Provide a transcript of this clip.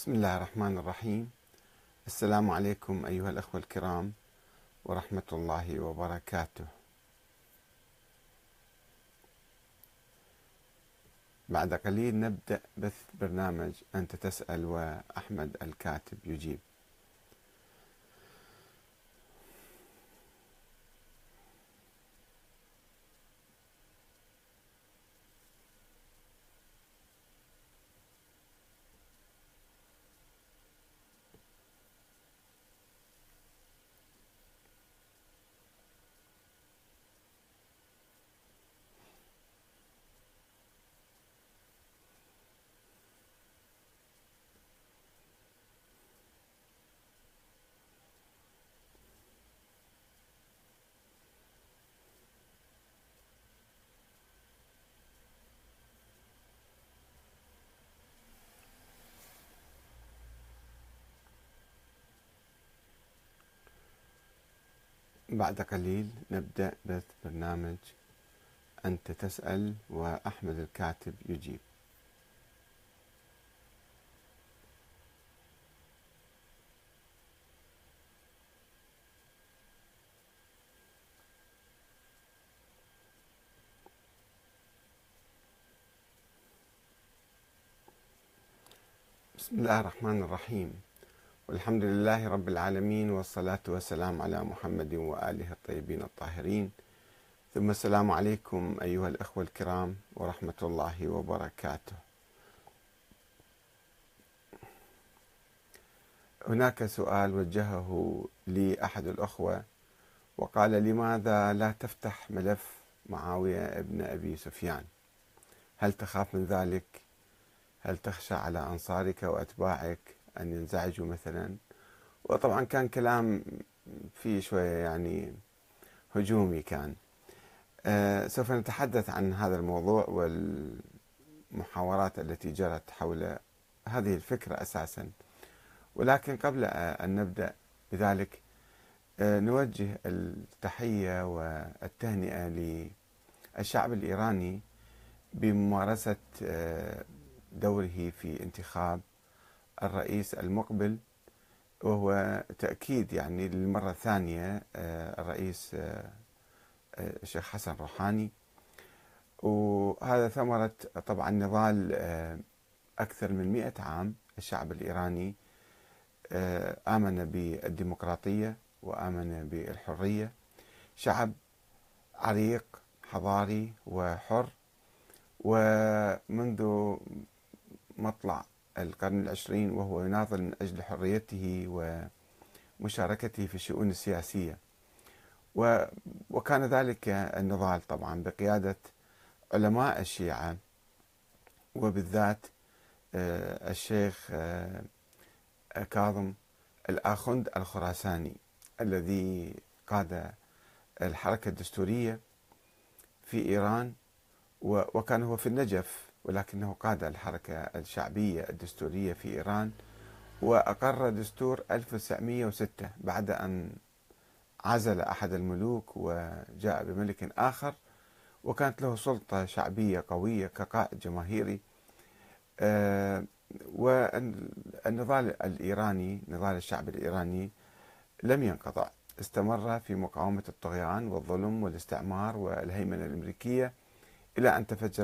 بسم الله الرحمن الرحيم. السلام عليكم أيها الأخوة الكرام ورحمة الله وبركاته. بعد قليل نبدأ بث برنامج أنت تسأل وأحمد الكاتب يجيب. بعد قليل نبدأ بث برنامج أنت تسأل وأحمد الكاتب يجيب. بسم الله الرحمن الرحيم. والحمد لله رب العالمين والصلاة والسلام على محمد وآله الطيبين الطاهرين. ثم السلام عليكم أيها الأخوة الكرام ورحمة الله وبركاته. هناك سؤال وجهه لي أحد الأخوة وقال لماذا لا تفتح ملف معاوية ابن أبي سفيان؟ هل تخاف من ذلك؟ هل تخشى على أنصارك وأتباعك؟ أن ينزعجوا مثلا. وطبعا كان كلام فيه شوية يعني هجومي كان. أه سوف نتحدث عن هذا الموضوع والمحاورات التي جرت حول هذه الفكرة أساسا. ولكن قبل أن نبدأ بذلك أه نوجه التحية والتهنئة للشعب الإيراني بممارسة أه دوره في انتخاب الرئيس المقبل وهو تأكيد يعني للمرة الثانية الرئيس الشيخ حسن روحاني. وهذا ثمرة طبعا نضال أكثر من مئة عام الشعب الإيراني آمن بالديمقراطية وآمن بالحرية. شعب عريق حضاري وحر. ومنذ مطلع القرن العشرين وهو يناضل من أجل حريته ومشاركته في الشؤون السياسية. وكان ذلك النضال طبعا بقيادة علماء الشيعة وبالذات الشيخ كاظم الآخند الخراساني الذي قاد الحركة الدستورية في إيران وكان هو في النجف ولكنه قاد الحركة الشعبية الدستورية في إيران وأقر دستور 1906 بعد أن عزل أحد الملوك وجاء بملك آخر وكانت له سلطة شعبية قوية كقائد جماهيري. والنضال الإيراني نضال الشعب الإيراني لم ينقطع. استمر في مقاومة الطغيان والظلم والاستعمار والهيمنة الأمريكية إلى أن تفجر